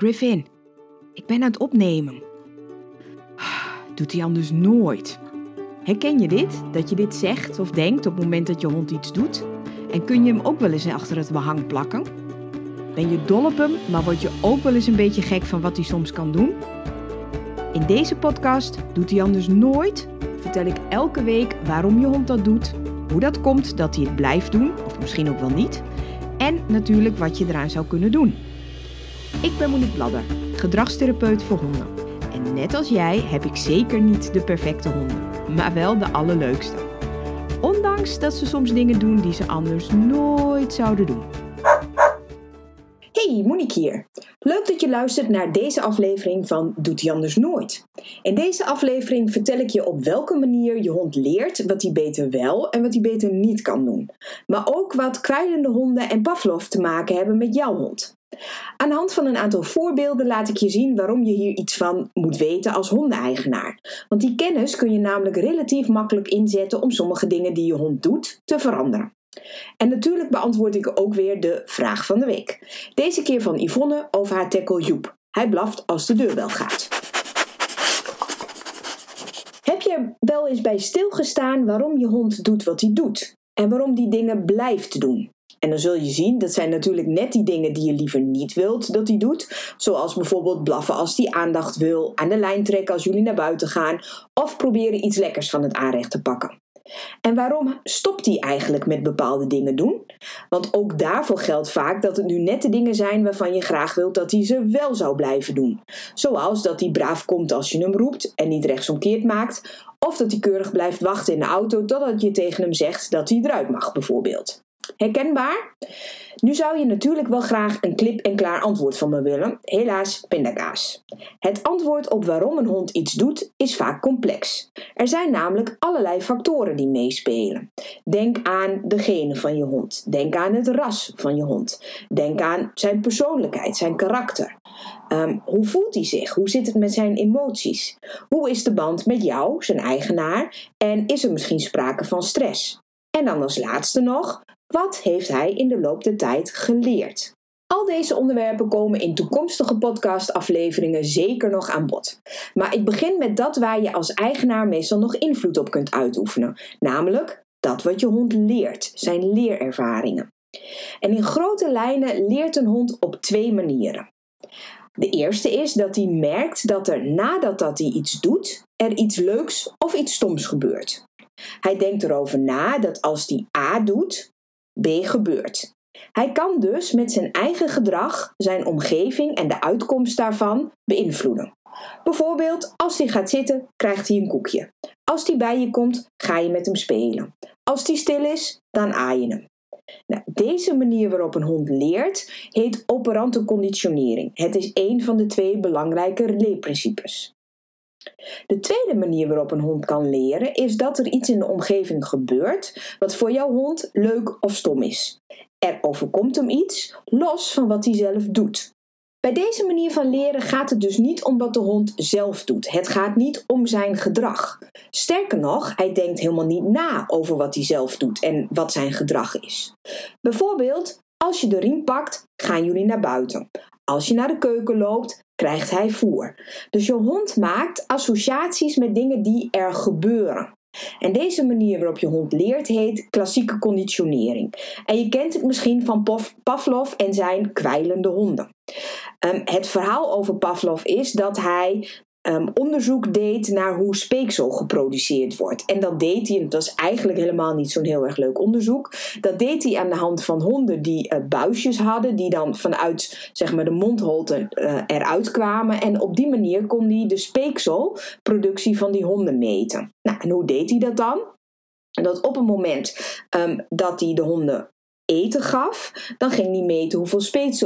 Griffin, ik ben aan het opnemen. Doet hij anders nooit. Herken je dit? Dat je dit zegt of denkt op het moment dat je hond iets doet? En kun je hem ook wel eens achter het behang plakken? Ben je dol op hem, maar word je ook wel eens een beetje gek van wat hij soms kan doen? In deze podcast Doet hij anders nooit vertel ik elke week waarom je hond dat doet, hoe dat komt dat hij het blijft doen, of misschien ook wel niet, en natuurlijk wat je eraan zou kunnen doen. Ik ben Monique Bladder, gedragstherapeut voor honden. En net als jij heb ik zeker niet de perfecte honden, maar wel de allerleukste. Ondanks dat ze soms dingen doen die ze anders nooit zouden doen. Hey, Monique hier. Leuk dat je luistert naar deze aflevering van Doet hij anders nooit. In deze aflevering vertel ik je op welke manier je hond leert wat hij beter wel en wat hij beter niet kan doen. Maar ook wat kwijlende honden en Pavlov te maken hebben met jouw hond. Aan de hand van een aantal voorbeelden laat ik je zien waarom je hier iets van moet weten als hondeneigenaar. Want die kennis kun je namelijk relatief makkelijk inzetten om sommige dingen die je hond doet te veranderen. En natuurlijk beantwoord ik ook weer de vraag van de week. Deze keer van Yvonne over haar tackle Joep. Hij blaft als de deurbel gaat. Heb je wel eens bij stilgestaan waarom je hond doet wat hij doet? En waarom die dingen blijft doen? En dan zul je zien, dat zijn natuurlijk net die dingen die je liever niet wilt dat hij doet. Zoals bijvoorbeeld blaffen als hij aandacht wil, aan de lijn trekken als jullie naar buiten gaan, of proberen iets lekkers van het aanrecht te pakken. En waarom stopt hij eigenlijk met bepaalde dingen doen? Want ook daarvoor geldt vaak dat het nu net de dingen zijn waarvan je graag wilt dat hij ze wel zou blijven doen. Zoals dat hij braaf komt als je hem roept en niet rechtsomkeerd maakt, of dat hij keurig blijft wachten in de auto totdat je tegen hem zegt dat hij eruit mag, bijvoorbeeld. Herkenbaar? Nu zou je natuurlijk wel graag een klip-en-klaar antwoord van me willen. Helaas, pindakaas. Het antwoord op waarom een hond iets doet is vaak complex. Er zijn namelijk allerlei factoren die meespelen. Denk aan de genen van je hond. Denk aan het ras van je hond. Denk aan zijn persoonlijkheid, zijn karakter. Ehm, hoe voelt hij zich? Hoe zit het met zijn emoties? Hoe is de band met jou, zijn eigenaar? En is er misschien sprake van stress? En dan als laatste nog, wat heeft hij in de loop der tijd geleerd? Al deze onderwerpen komen in toekomstige podcastafleveringen zeker nog aan bod. Maar ik begin met dat waar je als eigenaar meestal nog invloed op kunt uitoefenen, namelijk dat wat je hond leert, zijn leerervaringen. En in grote lijnen leert een hond op twee manieren. De eerste is dat hij merkt dat er nadat dat hij iets doet, er iets leuks of iets stoms gebeurt. Hij denkt erover na dat als hij A doet, B gebeurt. Hij kan dus met zijn eigen gedrag zijn omgeving en de uitkomst daarvan beïnvloeden. Bijvoorbeeld, als hij gaat zitten, krijgt hij een koekje. Als hij bij je komt, ga je met hem spelen. Als hij stil is, dan aai je hem. Nou, deze manier waarop een hond leert heet operante conditionering. Het is een van de twee belangrijke leerprincipes. De tweede manier waarop een hond kan leren is dat er iets in de omgeving gebeurt wat voor jouw hond leuk of stom is. Er overkomt hem iets los van wat hij zelf doet. Bij deze manier van leren gaat het dus niet om wat de hond zelf doet. Het gaat niet om zijn gedrag. Sterker nog, hij denkt helemaal niet na over wat hij zelf doet en wat zijn gedrag is. Bijvoorbeeld, als je de riem pakt, gaan jullie naar buiten. Als je naar de keuken loopt, krijgt hij voer. Dus je hond maakt associaties met dingen die er gebeuren. En deze manier waarop je hond leert heet klassieke conditionering. En je kent het misschien van Pavlov en zijn kwijlende honden. Um, het verhaal over Pavlov is dat hij um, onderzoek deed naar hoe speeksel geproduceerd wordt. En dat deed hij, en dat was eigenlijk helemaal niet zo'n heel erg leuk onderzoek. Dat deed hij aan de hand van honden die uh, buisjes hadden, die dan vanuit zeg maar, de mondholte uh, eruit kwamen. En op die manier kon hij de speekselproductie van die honden meten. Nou, en hoe deed hij dat dan? dat op het moment um, dat hij de honden eten gaf, dan ging hij meten hoeveel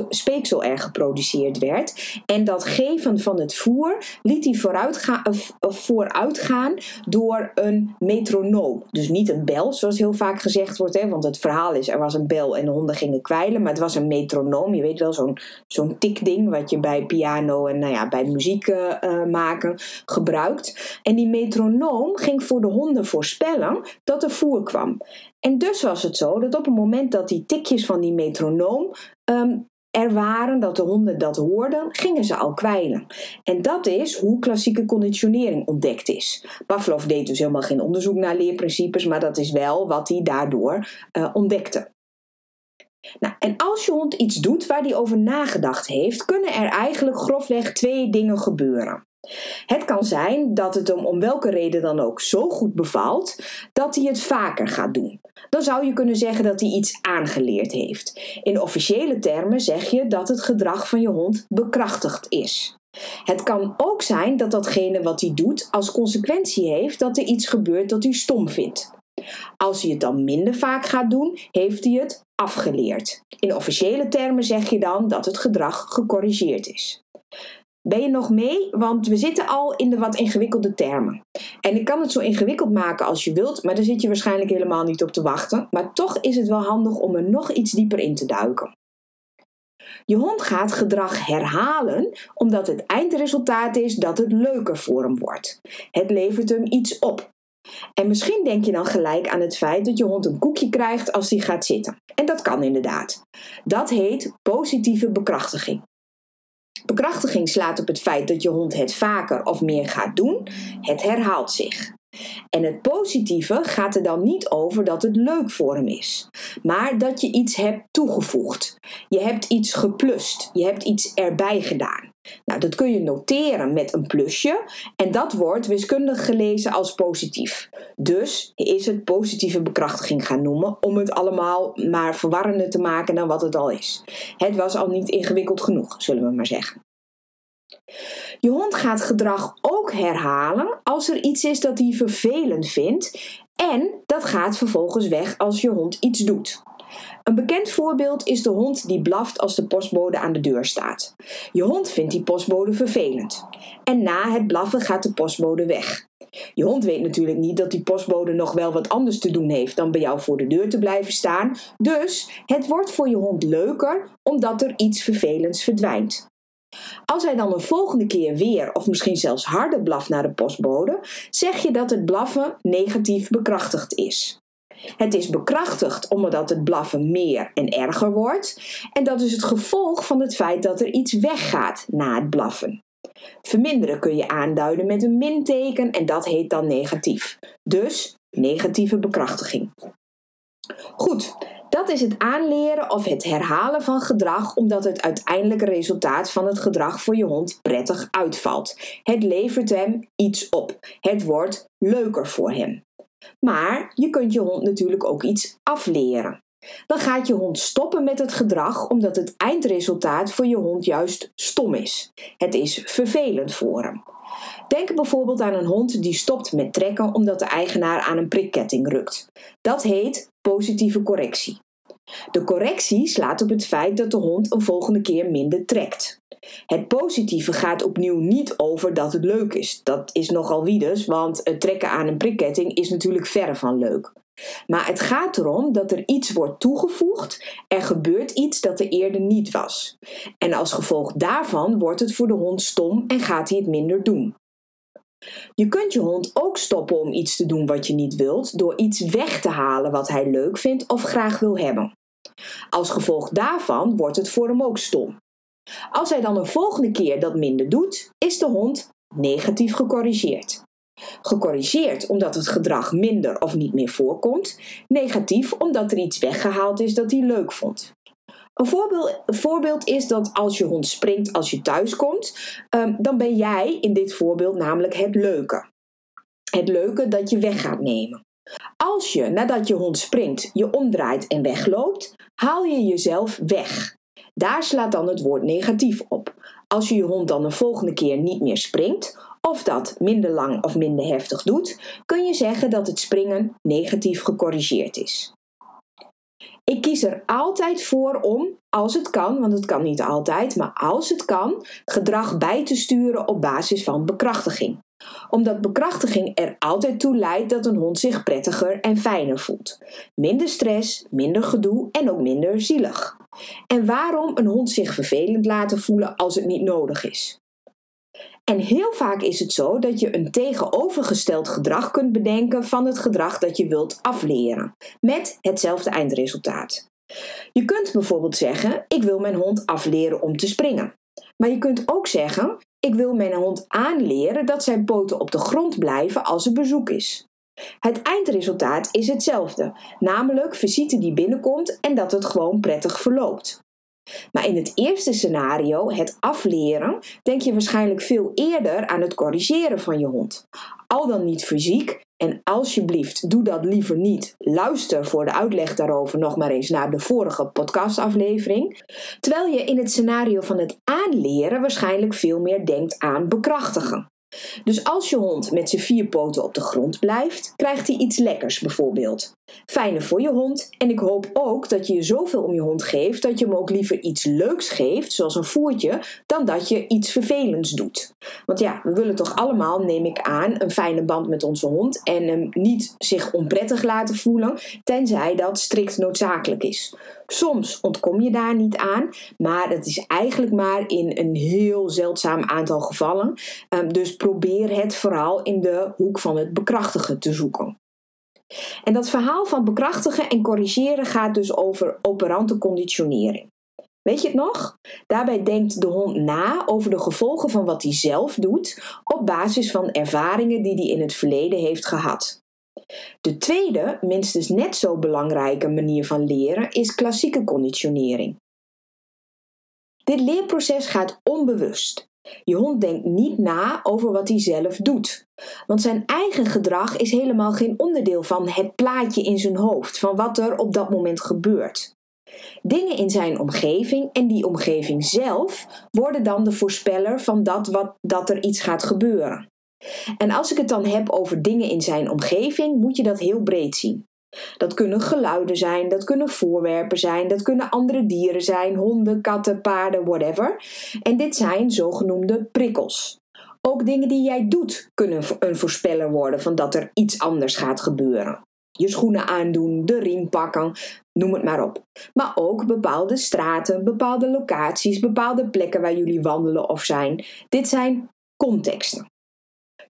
speeksel, er geproduceerd werd. En dat geven van het voer liet hij vooruitga vooruitgaan door een metronoom. Dus niet een bel, zoals heel vaak gezegd wordt. Hè? Want het verhaal is, er was een bel en de honden gingen kwijlen. Maar het was een metronoom. Je weet wel, zo'n zo'n tikding wat je bij piano en nou ja, bij muziek uh, maken gebruikt. En die metronoom ging voor de honden voorspellen dat er voer kwam. En dus was het zo dat op het moment dat die tikjes van die metronoom um, er waren, dat de honden dat hoorden, gingen ze al kwijlen. En dat is hoe klassieke conditionering ontdekt is. Pavlov deed dus helemaal geen onderzoek naar leerprincipes, maar dat is wel wat hij daardoor uh, ontdekte. Nou, en als je hond iets doet waar hij over nagedacht heeft, kunnen er eigenlijk grofweg twee dingen gebeuren. Het kan zijn dat het hem om welke reden dan ook zo goed bevalt dat hij het vaker gaat doen. Dan zou je kunnen zeggen dat hij iets aangeleerd heeft. In officiële termen zeg je dat het gedrag van je hond bekrachtigd is. Het kan ook zijn dat datgene wat hij doet als consequentie heeft dat er iets gebeurt dat hij stom vindt. Als hij het dan minder vaak gaat doen, heeft hij het afgeleerd. In officiële termen zeg je dan dat het gedrag gecorrigeerd is. Ben je nog mee? Want we zitten al in de wat ingewikkelde termen. En ik kan het zo ingewikkeld maken als je wilt, maar daar zit je waarschijnlijk helemaal niet op te wachten. Maar toch is het wel handig om er nog iets dieper in te duiken. Je hond gaat gedrag herhalen omdat het eindresultaat is dat het leuker voor hem wordt. Het levert hem iets op. En misschien denk je dan gelijk aan het feit dat je hond een koekje krijgt als hij gaat zitten. En dat kan inderdaad. Dat heet positieve bekrachtiging. Bekrachtiging slaat op het feit dat je hond het vaker of meer gaat doen. Het herhaalt zich. En het positieve gaat er dan niet over dat het leuk voor hem is, maar dat je iets hebt toegevoegd. Je hebt iets geplust, je hebt iets erbij gedaan. Nou, dat kun je noteren met een plusje en dat wordt wiskundig gelezen als positief. Dus is het positieve bekrachtiging gaan noemen om het allemaal maar verwarrender te maken dan wat het al is. Het was al niet ingewikkeld genoeg, zullen we maar zeggen. Je hond gaat gedrag ook herhalen als er iets is dat hij vervelend vindt en dat gaat vervolgens weg als je hond iets doet. Een bekend voorbeeld is de hond die blaft als de postbode aan de deur staat. Je hond vindt die postbode vervelend. En na het blaffen gaat de postbode weg. Je hond weet natuurlijk niet dat die postbode nog wel wat anders te doen heeft dan bij jou voor de deur te blijven staan. Dus het wordt voor je hond leuker omdat er iets vervelends verdwijnt. Als hij dan een volgende keer weer of misschien zelfs harder blaft naar de postbode, zeg je dat het blaffen negatief bekrachtigd is. Het is bekrachtigd omdat het blaffen meer en erger wordt. En dat is het gevolg van het feit dat er iets weggaat na het blaffen. Verminderen kun je aanduiden met een minteken en dat heet dan negatief. Dus negatieve bekrachtiging. Goed, dat is het aanleren of het herhalen van gedrag omdat het uiteindelijke resultaat van het gedrag voor je hond prettig uitvalt. Het levert hem iets op. Het wordt leuker voor hem. Maar je kunt je hond natuurlijk ook iets afleren. Dan gaat je hond stoppen met het gedrag omdat het eindresultaat voor je hond juist stom is. Het is vervelend voor hem. Denk bijvoorbeeld aan een hond die stopt met trekken omdat de eigenaar aan een prikketting rukt. Dat heet positieve correctie. De correctie slaat op het feit dat de hond een volgende keer minder trekt. Het positieve gaat opnieuw niet over dat het leuk is. Dat is nogal wiedes, want het trekken aan een prikketting is natuurlijk verre van leuk. Maar het gaat erom dat er iets wordt toegevoegd, er gebeurt iets dat er eerder niet was. En als gevolg daarvan wordt het voor de hond stom en gaat hij het minder doen. Je kunt je hond ook stoppen om iets te doen wat je niet wilt, door iets weg te halen wat hij leuk vindt of graag wil hebben. Als gevolg daarvan wordt het voor hem ook stom. Als hij dan een volgende keer dat minder doet, is de hond negatief gecorrigeerd. Gecorrigeerd omdat het gedrag minder of niet meer voorkomt, negatief omdat er iets weggehaald is dat hij leuk vond. Een voorbeeld, voorbeeld, is dat als je hond springt als je thuis komt, um, dan ben jij in dit voorbeeld namelijk het leuke. Het leuke dat je weg gaat nemen. Als je nadat je hond springt je omdraait en wegloopt, haal je jezelf weg. Daar slaat dan het woord negatief op. Als je je hond dan de volgende keer niet meer springt, of dat minder lang of minder heftig doet, kun je zeggen dat het springen negatief gecorrigeerd is. Ik kies er altijd voor om, als het kan, want het kan niet altijd, maar als het kan, gedrag bij te sturen op basis van bekrachtiging. Omdat bekrachtiging er altijd toe leidt dat een hond zich prettiger en fijner voelt. Minder stress, minder gedoe en ook minder zielig. En waarom een hond zich vervelend laten voelen als het niet nodig is? En heel vaak is het zo dat je een tegenovergesteld gedrag kunt bedenken van het gedrag dat je wilt afleren, met hetzelfde eindresultaat. Je kunt bijvoorbeeld zeggen: Ik wil mijn hond afleren om te springen. Maar je kunt ook zeggen: Ik wil mijn hond aanleren dat zijn poten op de grond blijven als er bezoek is. Het eindresultaat is hetzelfde, namelijk visite die binnenkomt en dat het gewoon prettig verloopt. Maar in het eerste scenario, het afleren, denk je waarschijnlijk veel eerder aan het corrigeren van je hond. Al dan niet fysiek, en alsjeblieft, doe dat liever niet. Luister voor de uitleg daarover nog maar eens naar de vorige podcastaflevering. Terwijl je in het scenario van het aanleren waarschijnlijk veel meer denkt aan bekrachtigen. Dus als je hond met zijn vier poten op de grond blijft, krijgt hij iets lekkers bijvoorbeeld. Fijner voor je hond en ik hoop ook dat je je zoveel om je hond geeft dat je hem ook liever iets leuks geeft, zoals een voertje, dan dat je iets vervelends doet. Want ja, we willen toch allemaal, neem ik aan, een fijne band met onze hond en hem niet zich onprettig laten voelen, tenzij dat strikt noodzakelijk is. Soms ontkom je daar niet aan, maar dat is eigenlijk maar in een heel zeldzaam aantal gevallen. Ehm, dus probeer het vooral in de hoek van het bekrachtigen te zoeken. En dat verhaal van bekrachtigen en corrigeren gaat dus over operante conditionering. Weet je het nog? Daarbij denkt de hond na over de gevolgen van wat hij zelf doet op basis van ervaringen die hij in het verleden heeft gehad. De tweede, minstens net zo belangrijke manier van leren is klassieke conditionering. Dit leerproces gaat onbewust. Je hond denkt niet na over wat hij zelf doet. Want zijn eigen gedrag is helemaal geen onderdeel van het plaatje in zijn hoofd, van wat er op dat moment gebeurt. Dingen in zijn omgeving en die omgeving zelf worden dan de voorspeller van dat, wat, dat er iets gaat gebeuren. En als ik het dan heb over dingen in zijn omgeving, moet je dat heel breed zien. Dat kunnen geluiden zijn, dat kunnen voorwerpen zijn, dat kunnen andere dieren zijn, honden, katten, paarden, whatever. En dit zijn zogenoemde prikkels. Ook dingen die jij doet kunnen een voorspeller worden van dat er iets anders gaat gebeuren. Je schoenen aandoen, de riem pakken, noem het maar op. Maar ook bepaalde straten, bepaalde locaties, bepaalde plekken waar jullie wandelen of zijn. Dit zijn contexten.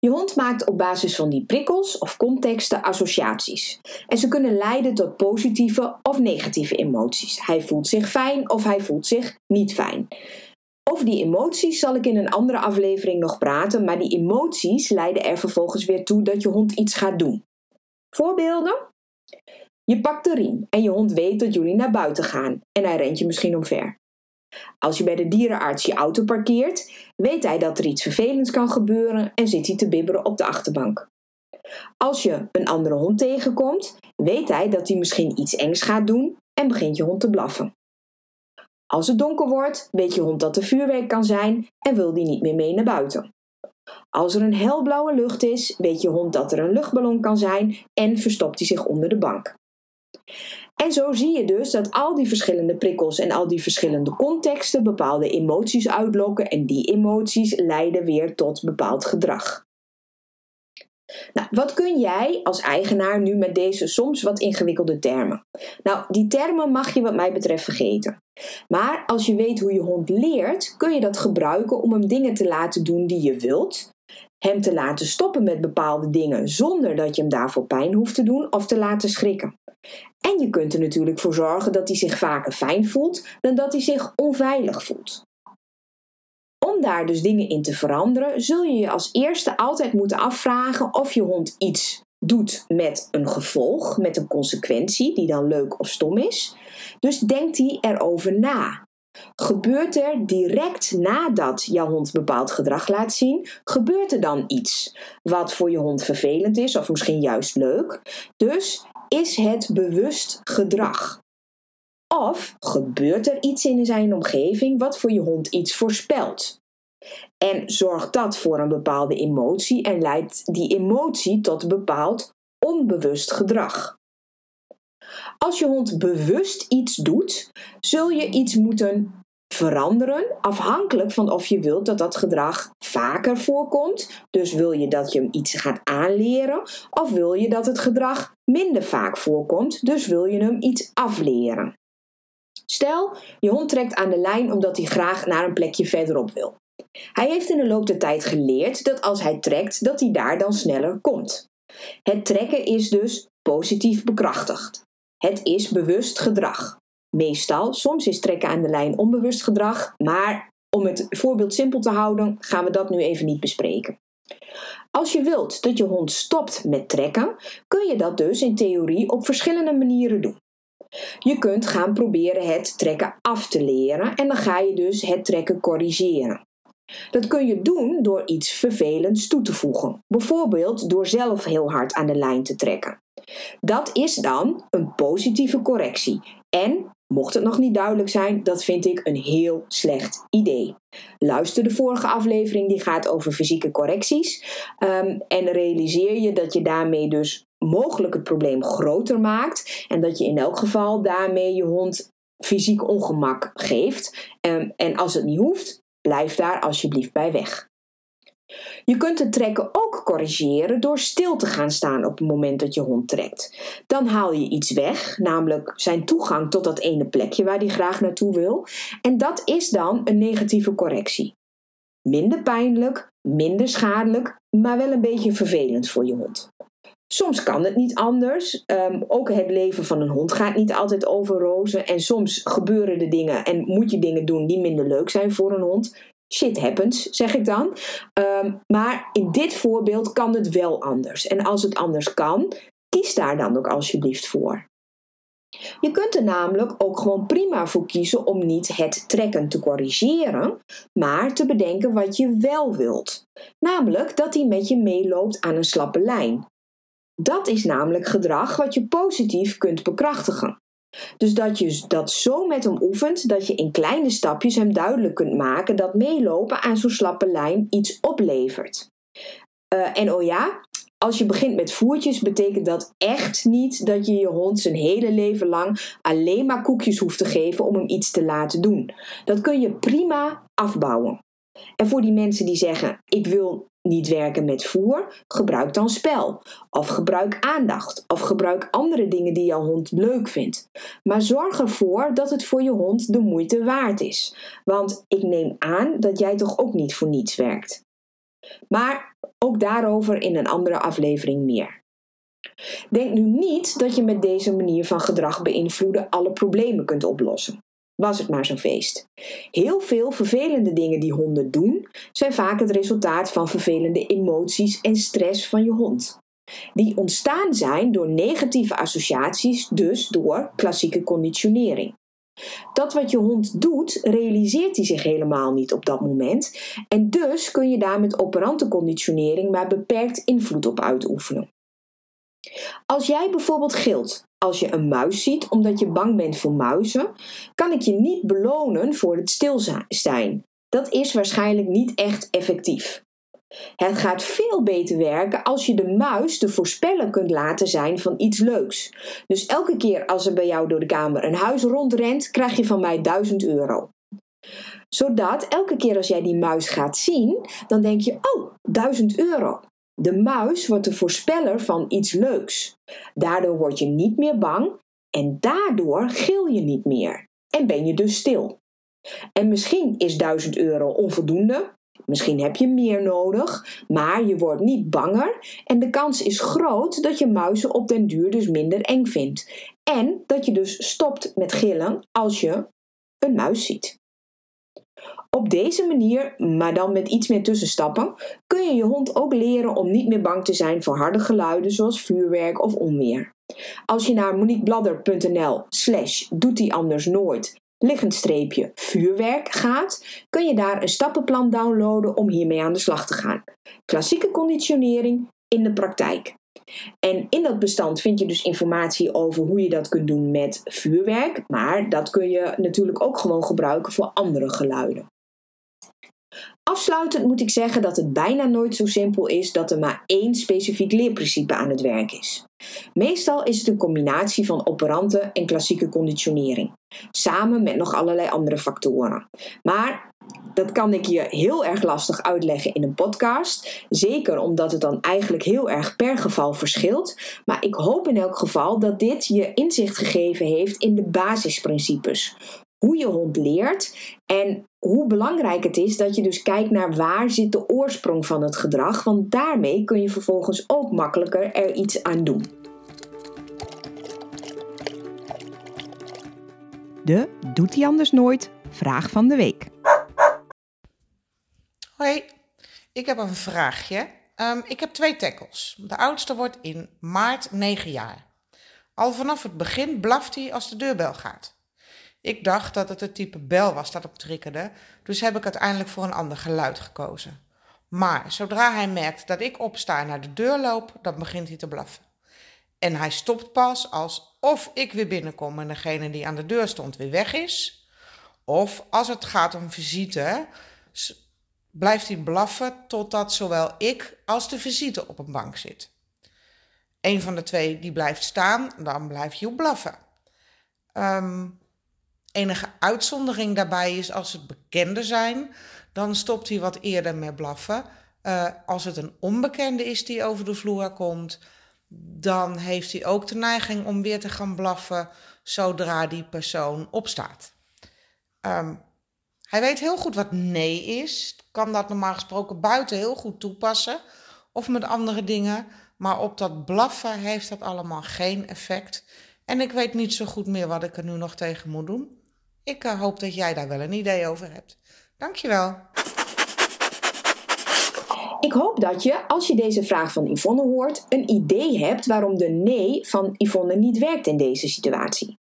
Je hond maakt op basis van die prikkels of contexten associaties. En ze kunnen leiden tot positieve of negatieve emoties. Hij voelt zich fijn of hij voelt zich niet fijn. Over die emoties zal ik in een andere aflevering nog praten, maar die emoties leiden er vervolgens weer toe dat je hond iets gaat doen. Voorbeelden? Je pakt de riem en je hond weet dat jullie naar buiten gaan en hij rent je misschien omver. Als je bij de dierenarts je auto parkeert, weet hij dat er iets vervelends kan gebeuren en zit hij te bibberen op de achterbank. Als je een andere hond tegenkomt, weet hij dat hij misschien iets engs gaat doen en begint je hond te blaffen. Als het donker wordt, weet je hond dat er vuurwerk kan zijn en wil die niet meer mee naar buiten. Als er een helblauwe lucht is, weet je hond dat er een luchtballon kan zijn en verstopt hij zich onder de bank. En zo zie je dus dat al die verschillende prikkels en al die verschillende contexten bepaalde emoties uitlokken en die emoties leiden weer tot bepaald gedrag. Nou, wat kun jij als eigenaar nu met deze soms wat ingewikkelde termen? Nou, die termen mag je wat mij betreft vergeten. Maar als je weet hoe je hond leert, kun je dat gebruiken om hem dingen te laten doen die je wilt, hem te laten stoppen met bepaalde dingen zonder dat je hem daarvoor pijn hoeft te doen of te laten schrikken. En je kunt er natuurlijk voor zorgen dat hij zich vaker fijn voelt dan dat hij zich onveilig voelt. Om daar dus dingen in te veranderen, zul je je als eerste altijd moeten afvragen of je hond iets doet met een gevolg, met een consequentie die dan leuk of stom is. Dus denkt hij erover na. Gebeurt er direct nadat jouw hond bepaald gedrag laat zien, gebeurt er dan iets wat voor je hond vervelend is of misschien juist leuk? Dus is het bewust gedrag? Of gebeurt er iets in zijn omgeving wat voor je hond iets voorspelt? En zorgt dat voor een bepaalde emotie en leidt die emotie tot bepaald onbewust gedrag? Als je hond bewust iets doet, zul je iets moeten veranderen afhankelijk van of je wilt dat dat gedrag vaker voorkomt. Dus wil je dat je hem iets gaat aanleren of wil je dat het gedrag minder vaak voorkomt, dus wil je hem iets afleren. Stel, je hond trekt aan de lijn omdat hij graag naar een plekje verderop wil. Hij heeft in de loop der tijd geleerd dat als hij trekt, dat hij daar dan sneller komt. Het trekken is dus positief bekrachtigd. Het is bewust gedrag. Meestal, soms is trekken aan de lijn onbewust gedrag, maar om het voorbeeld simpel te houden, gaan we dat nu even niet bespreken. Als je wilt dat je hond stopt met trekken, kun je dat dus in theorie op verschillende manieren doen. Je kunt gaan proberen het trekken af te leren en dan ga je dus het trekken corrigeren. Dat kun je doen door iets vervelends toe te voegen, bijvoorbeeld door zelf heel hard aan de lijn te trekken. Dat is dan een positieve correctie en Mocht het nog niet duidelijk zijn, dat vind ik een heel slecht idee. Luister de vorige aflevering, die gaat over fysieke correcties. Um, en realiseer je dat je daarmee dus mogelijk het probleem groter maakt. En dat je in elk geval daarmee je hond fysiek ongemak geeft. Um, en als het niet hoeft, blijf daar alsjeblieft bij weg. Je kunt het trekken ook corrigeren door stil te gaan staan op het moment dat je hond trekt. Dan haal je iets weg, namelijk zijn toegang tot dat ene plekje waar hij graag naartoe wil. En dat is dan een negatieve correctie. Minder pijnlijk, minder schadelijk, maar wel een beetje vervelend voor je hond. Soms kan het niet anders. Ehm, ook het leven van een hond gaat niet altijd over rozen. En soms gebeuren er dingen en moet je dingen doen die minder leuk zijn voor een hond shit happens, zeg ik dan. Ehm, maar in dit voorbeeld kan het wel anders. En als het anders kan, kies daar dan ook alsjeblieft voor. Je kunt er namelijk ook gewoon prima voor kiezen om niet het trekken te corrigeren, maar te bedenken wat je wel wilt. Namelijk dat hij met je meeloopt aan een slappe lijn. Dat is namelijk gedrag wat je positief kunt bekrachtigen. Dus dat je dat zo met hem oefent dat je in kleine stapjes hem duidelijk kunt maken dat meelopen aan zo'n slappe lijn iets oplevert. Uh, en oh ja, als je begint met voertjes, betekent dat echt niet dat je je hond zijn hele leven lang alleen maar koekjes hoeft te geven om hem iets te laten doen. Dat kun je prima afbouwen. En voor die mensen die zeggen: Ik wil niet werken met voer, gebruik dan spel. Of gebruik aandacht. Of gebruik andere dingen die jouw hond leuk vindt. Maar zorg ervoor dat het voor je hond de moeite waard is. Want ik neem aan dat jij toch ook niet voor niets werkt. Maar ook daarover in een andere aflevering meer. Denk nu niet dat je met deze manier van gedrag beïnvloeden alle problemen kunt oplossen was het maar zo'n feest. Heel veel vervelende dingen die honden doen, zijn vaak het resultaat van vervelende emoties en stress van je hond. Die ontstaan zijn door negatieve associaties, dus door klassieke conditionering. Dat wat je hond doet, realiseert hij zich helemaal niet op dat moment. En dus kun je daar met operante conditionering maar beperkt invloed op uitoefenen. Als jij bijvoorbeeld gilt als je een muis ziet omdat je bang bent voor muizen, kan ik je niet belonen voor het stilstaan. Dat is waarschijnlijk niet echt effectief. Het gaat veel beter werken als je de muis de voorspeller kunt laten zijn van iets leuks. Dus elke keer als er bij jou door de kamer een huis rondrent, krijg je van mij 1000 euro. Zodat elke keer als jij die muis gaat zien, dan denk je: oh, 1000 euro. De muis wordt de voorspeller van iets leuks. Daardoor word je niet meer bang en daardoor gil je niet meer. En ben je dus stil. En misschien is 1000 euro onvoldoende. Misschien heb je meer nodig, maar je wordt niet banger en de kans is groot dat je muizen op den duur dus minder eng vindt. En dat je dus stopt met gillen als je een muis ziet. Op deze manier, maar dan met iets meer tussenstappen, kun je je hond ook leren om niet meer bang te zijn voor harde geluiden zoals vuurwerk of onweer. Als je naar moniquebladder.nl slash doet anders nooit liggend streepje vuurwerk gaat, kun je daar een stappenplan downloaden om hiermee aan de slag te gaan. Klassieke conditionering in de praktijk. En in dat bestand vind je dus informatie over hoe je dat kunt doen met vuurwerk, maar dat kun je natuurlijk ook gewoon gebruiken voor andere geluiden. Afsluitend moet ik zeggen dat het bijna nooit zo simpel is dat er maar één specifiek leerprincipe aan het werk is. Meestal is het een combinatie van operante en klassieke conditionering, samen met nog allerlei andere factoren. Maar dat kan ik je heel erg lastig uitleggen in een podcast. Zeker omdat het dan eigenlijk heel erg per geval verschilt. Maar ik hoop in elk geval dat dit je inzicht gegeven heeft in de basisprincipes hoe je hond leert en hoe belangrijk het is dat je dus kijkt naar waar zit de oorsprong van het gedrag, want daarmee kun je vervolgens ook makkelijker er iets aan doen. de Doet hij anders nooit? Vraag van de week. Hoi, ik heb een vraagje. Ehm, ik heb twee tackles. De oudste wordt in maart 9 jaar. Al vanaf het begin blaft hij als de deurbel gaat. Ik dacht dat het het type bel was dat op triggerde, dus heb ik uiteindelijk voor een ander geluid gekozen. Maar zodra hij merkt dat ik opsta en naar de deur loop, dan begint hij te blaffen. En hij stopt pas als of ik weer binnenkom en degene die aan de deur stond weer weg is. Of als het gaat om visite, blijft hij blaffen totdat zowel ik als de visite op een bank zit. Een van de twee die blijft staan, dan blijft Joep blaffen. Um, enige uitzondering daarbij is als het bekende zijn, dan stopt hij wat eerder met blaffen. Uh, als het een onbekende is die over de vloer komt, dan heeft hij ook de neiging om weer te gaan blaffen zodra die persoon opstaat. Um, hij weet heel goed wat nee is, kan dat normaal gesproken buiten heel goed toepassen of met andere dingen, maar op dat blaffen heeft dat allemaal geen effect. En ik weet niet zo goed meer wat ik er nu nog tegen moet doen. Ik uh, hoop dat jij daar wel een idee over hebt. Dankjewel. Ik hoop dat je, als je deze vraag van Yvonne hoort, een idee hebt waarom de nee van Yvonne niet werkt in deze situatie.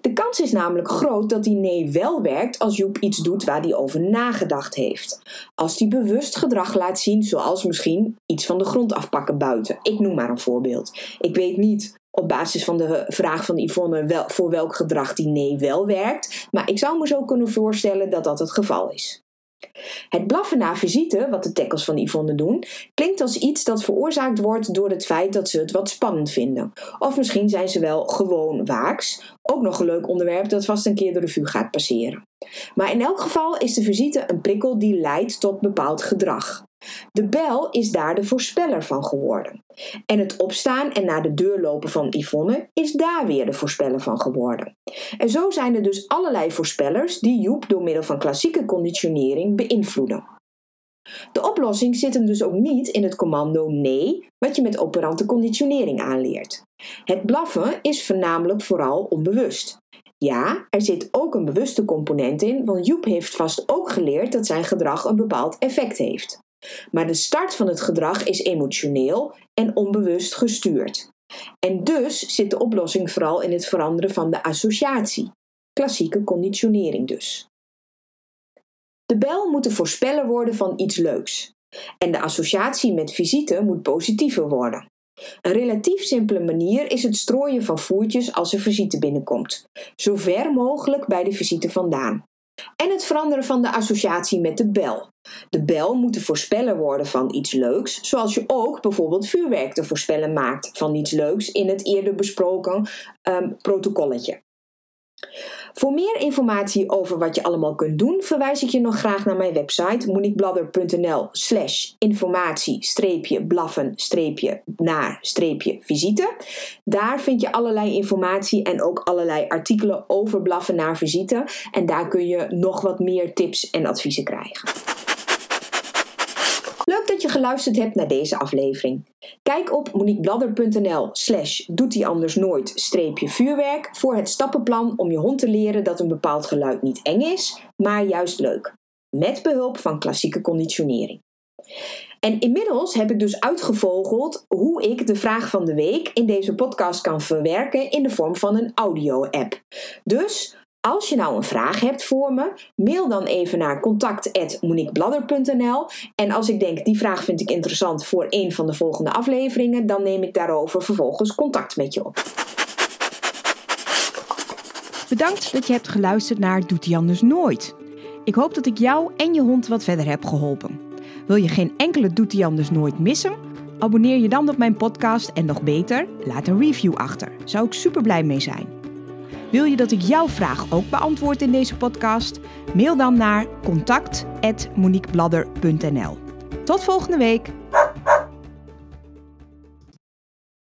De kans is namelijk groot dat die nee wel werkt als Joep iets doet waar hij over nagedacht heeft. Als hij bewust gedrag laat zien, zoals misschien iets van de grond afpakken buiten. Ik noem maar een voorbeeld. Ik weet niet op basis van de vraag van Yvonne wel, voor welk gedrag die nee wel werkt, maar ik zou me zo kunnen voorstellen dat dat het geval is. Het blaffen na visite, wat de tackles van Yvonne doen, klinkt als iets dat veroorzaakt wordt door het feit dat ze het wat spannend vinden. Of misschien zijn ze wel gewoon waaks. Ook nog een leuk onderwerp dat vast een keer de revue gaat passeren. Maar in elk geval is de visite een prikkel die leidt tot bepaald gedrag. De bel is daar de voorspeller van geworden. En het opstaan en naar de deur lopen van Yvonne is daar weer de voorspeller van geworden. En zo zijn er dus allerlei voorspellers die Joep door middel van klassieke conditionering beïnvloeden. De oplossing zit hem dus ook niet in het commando nee, wat je met operante conditionering aanleert. Het blaffen is voornamelijk vooral onbewust. Ja, er zit ook een bewuste component in, want Joep heeft vast ook geleerd dat zijn gedrag een bepaald effect heeft. Maar de start van het gedrag is emotioneel en onbewust gestuurd. En dus zit de oplossing vooral in het veranderen van de associatie. Klassieke conditionering dus. De bel moet de voorspeller worden van iets leuks. En de associatie met visite moet positiever worden. Een relatief simpele manier is het strooien van voertjes als er visite binnenkomt, zo ver mogelijk bij de visite vandaan. En het veranderen van de associatie met de bel. De bel moet de voorspeller worden van iets leuks, zoals je ook bijvoorbeeld vuurwerk te voorspellen maakt van iets leuks in het eerder besproken um, protocolletje. Voor meer informatie over wat je allemaal kunt doen, verwijs ik je nog graag naar mijn website moniquebladder.nl slash informatie-blaffen-naar-visite. Daar vind je allerlei informatie en ook allerlei artikelen over blaffen naar visite. En daar kun je nog wat meer tips en adviezen krijgen. Geluisterd hebt naar deze aflevering. Kijk op moniquebladder.nl slash nooit vuurwerk voor het stappenplan om je hond te leren dat een bepaald geluid niet eng is, maar juist leuk. Met behulp van klassieke conditionering. En inmiddels heb ik dus uitgevogeld hoe ik de vraag van de week in deze podcast kan verwerken in de vorm van een audio-app. Dus als je nou een vraag hebt voor me, mail dan even naar contact.moniquebladder.nl. En als ik denk, die vraag vind ik interessant voor een van de volgende afleveringen, dan neem ik daarover vervolgens contact met je op. Bedankt dat je hebt geluisterd naar Doet hij anders nooit. Ik hoop dat ik jou en je hond wat verder heb geholpen. Wil je geen enkele Doet hij anders nooit missen? Abonneer je dan op mijn podcast en nog beter, laat een review achter. Zou ik super blij mee zijn. Wil je dat ik jouw vraag ook beantwoord in deze podcast? Mail dan naar contact@moniquebladder.nl. Tot volgende week.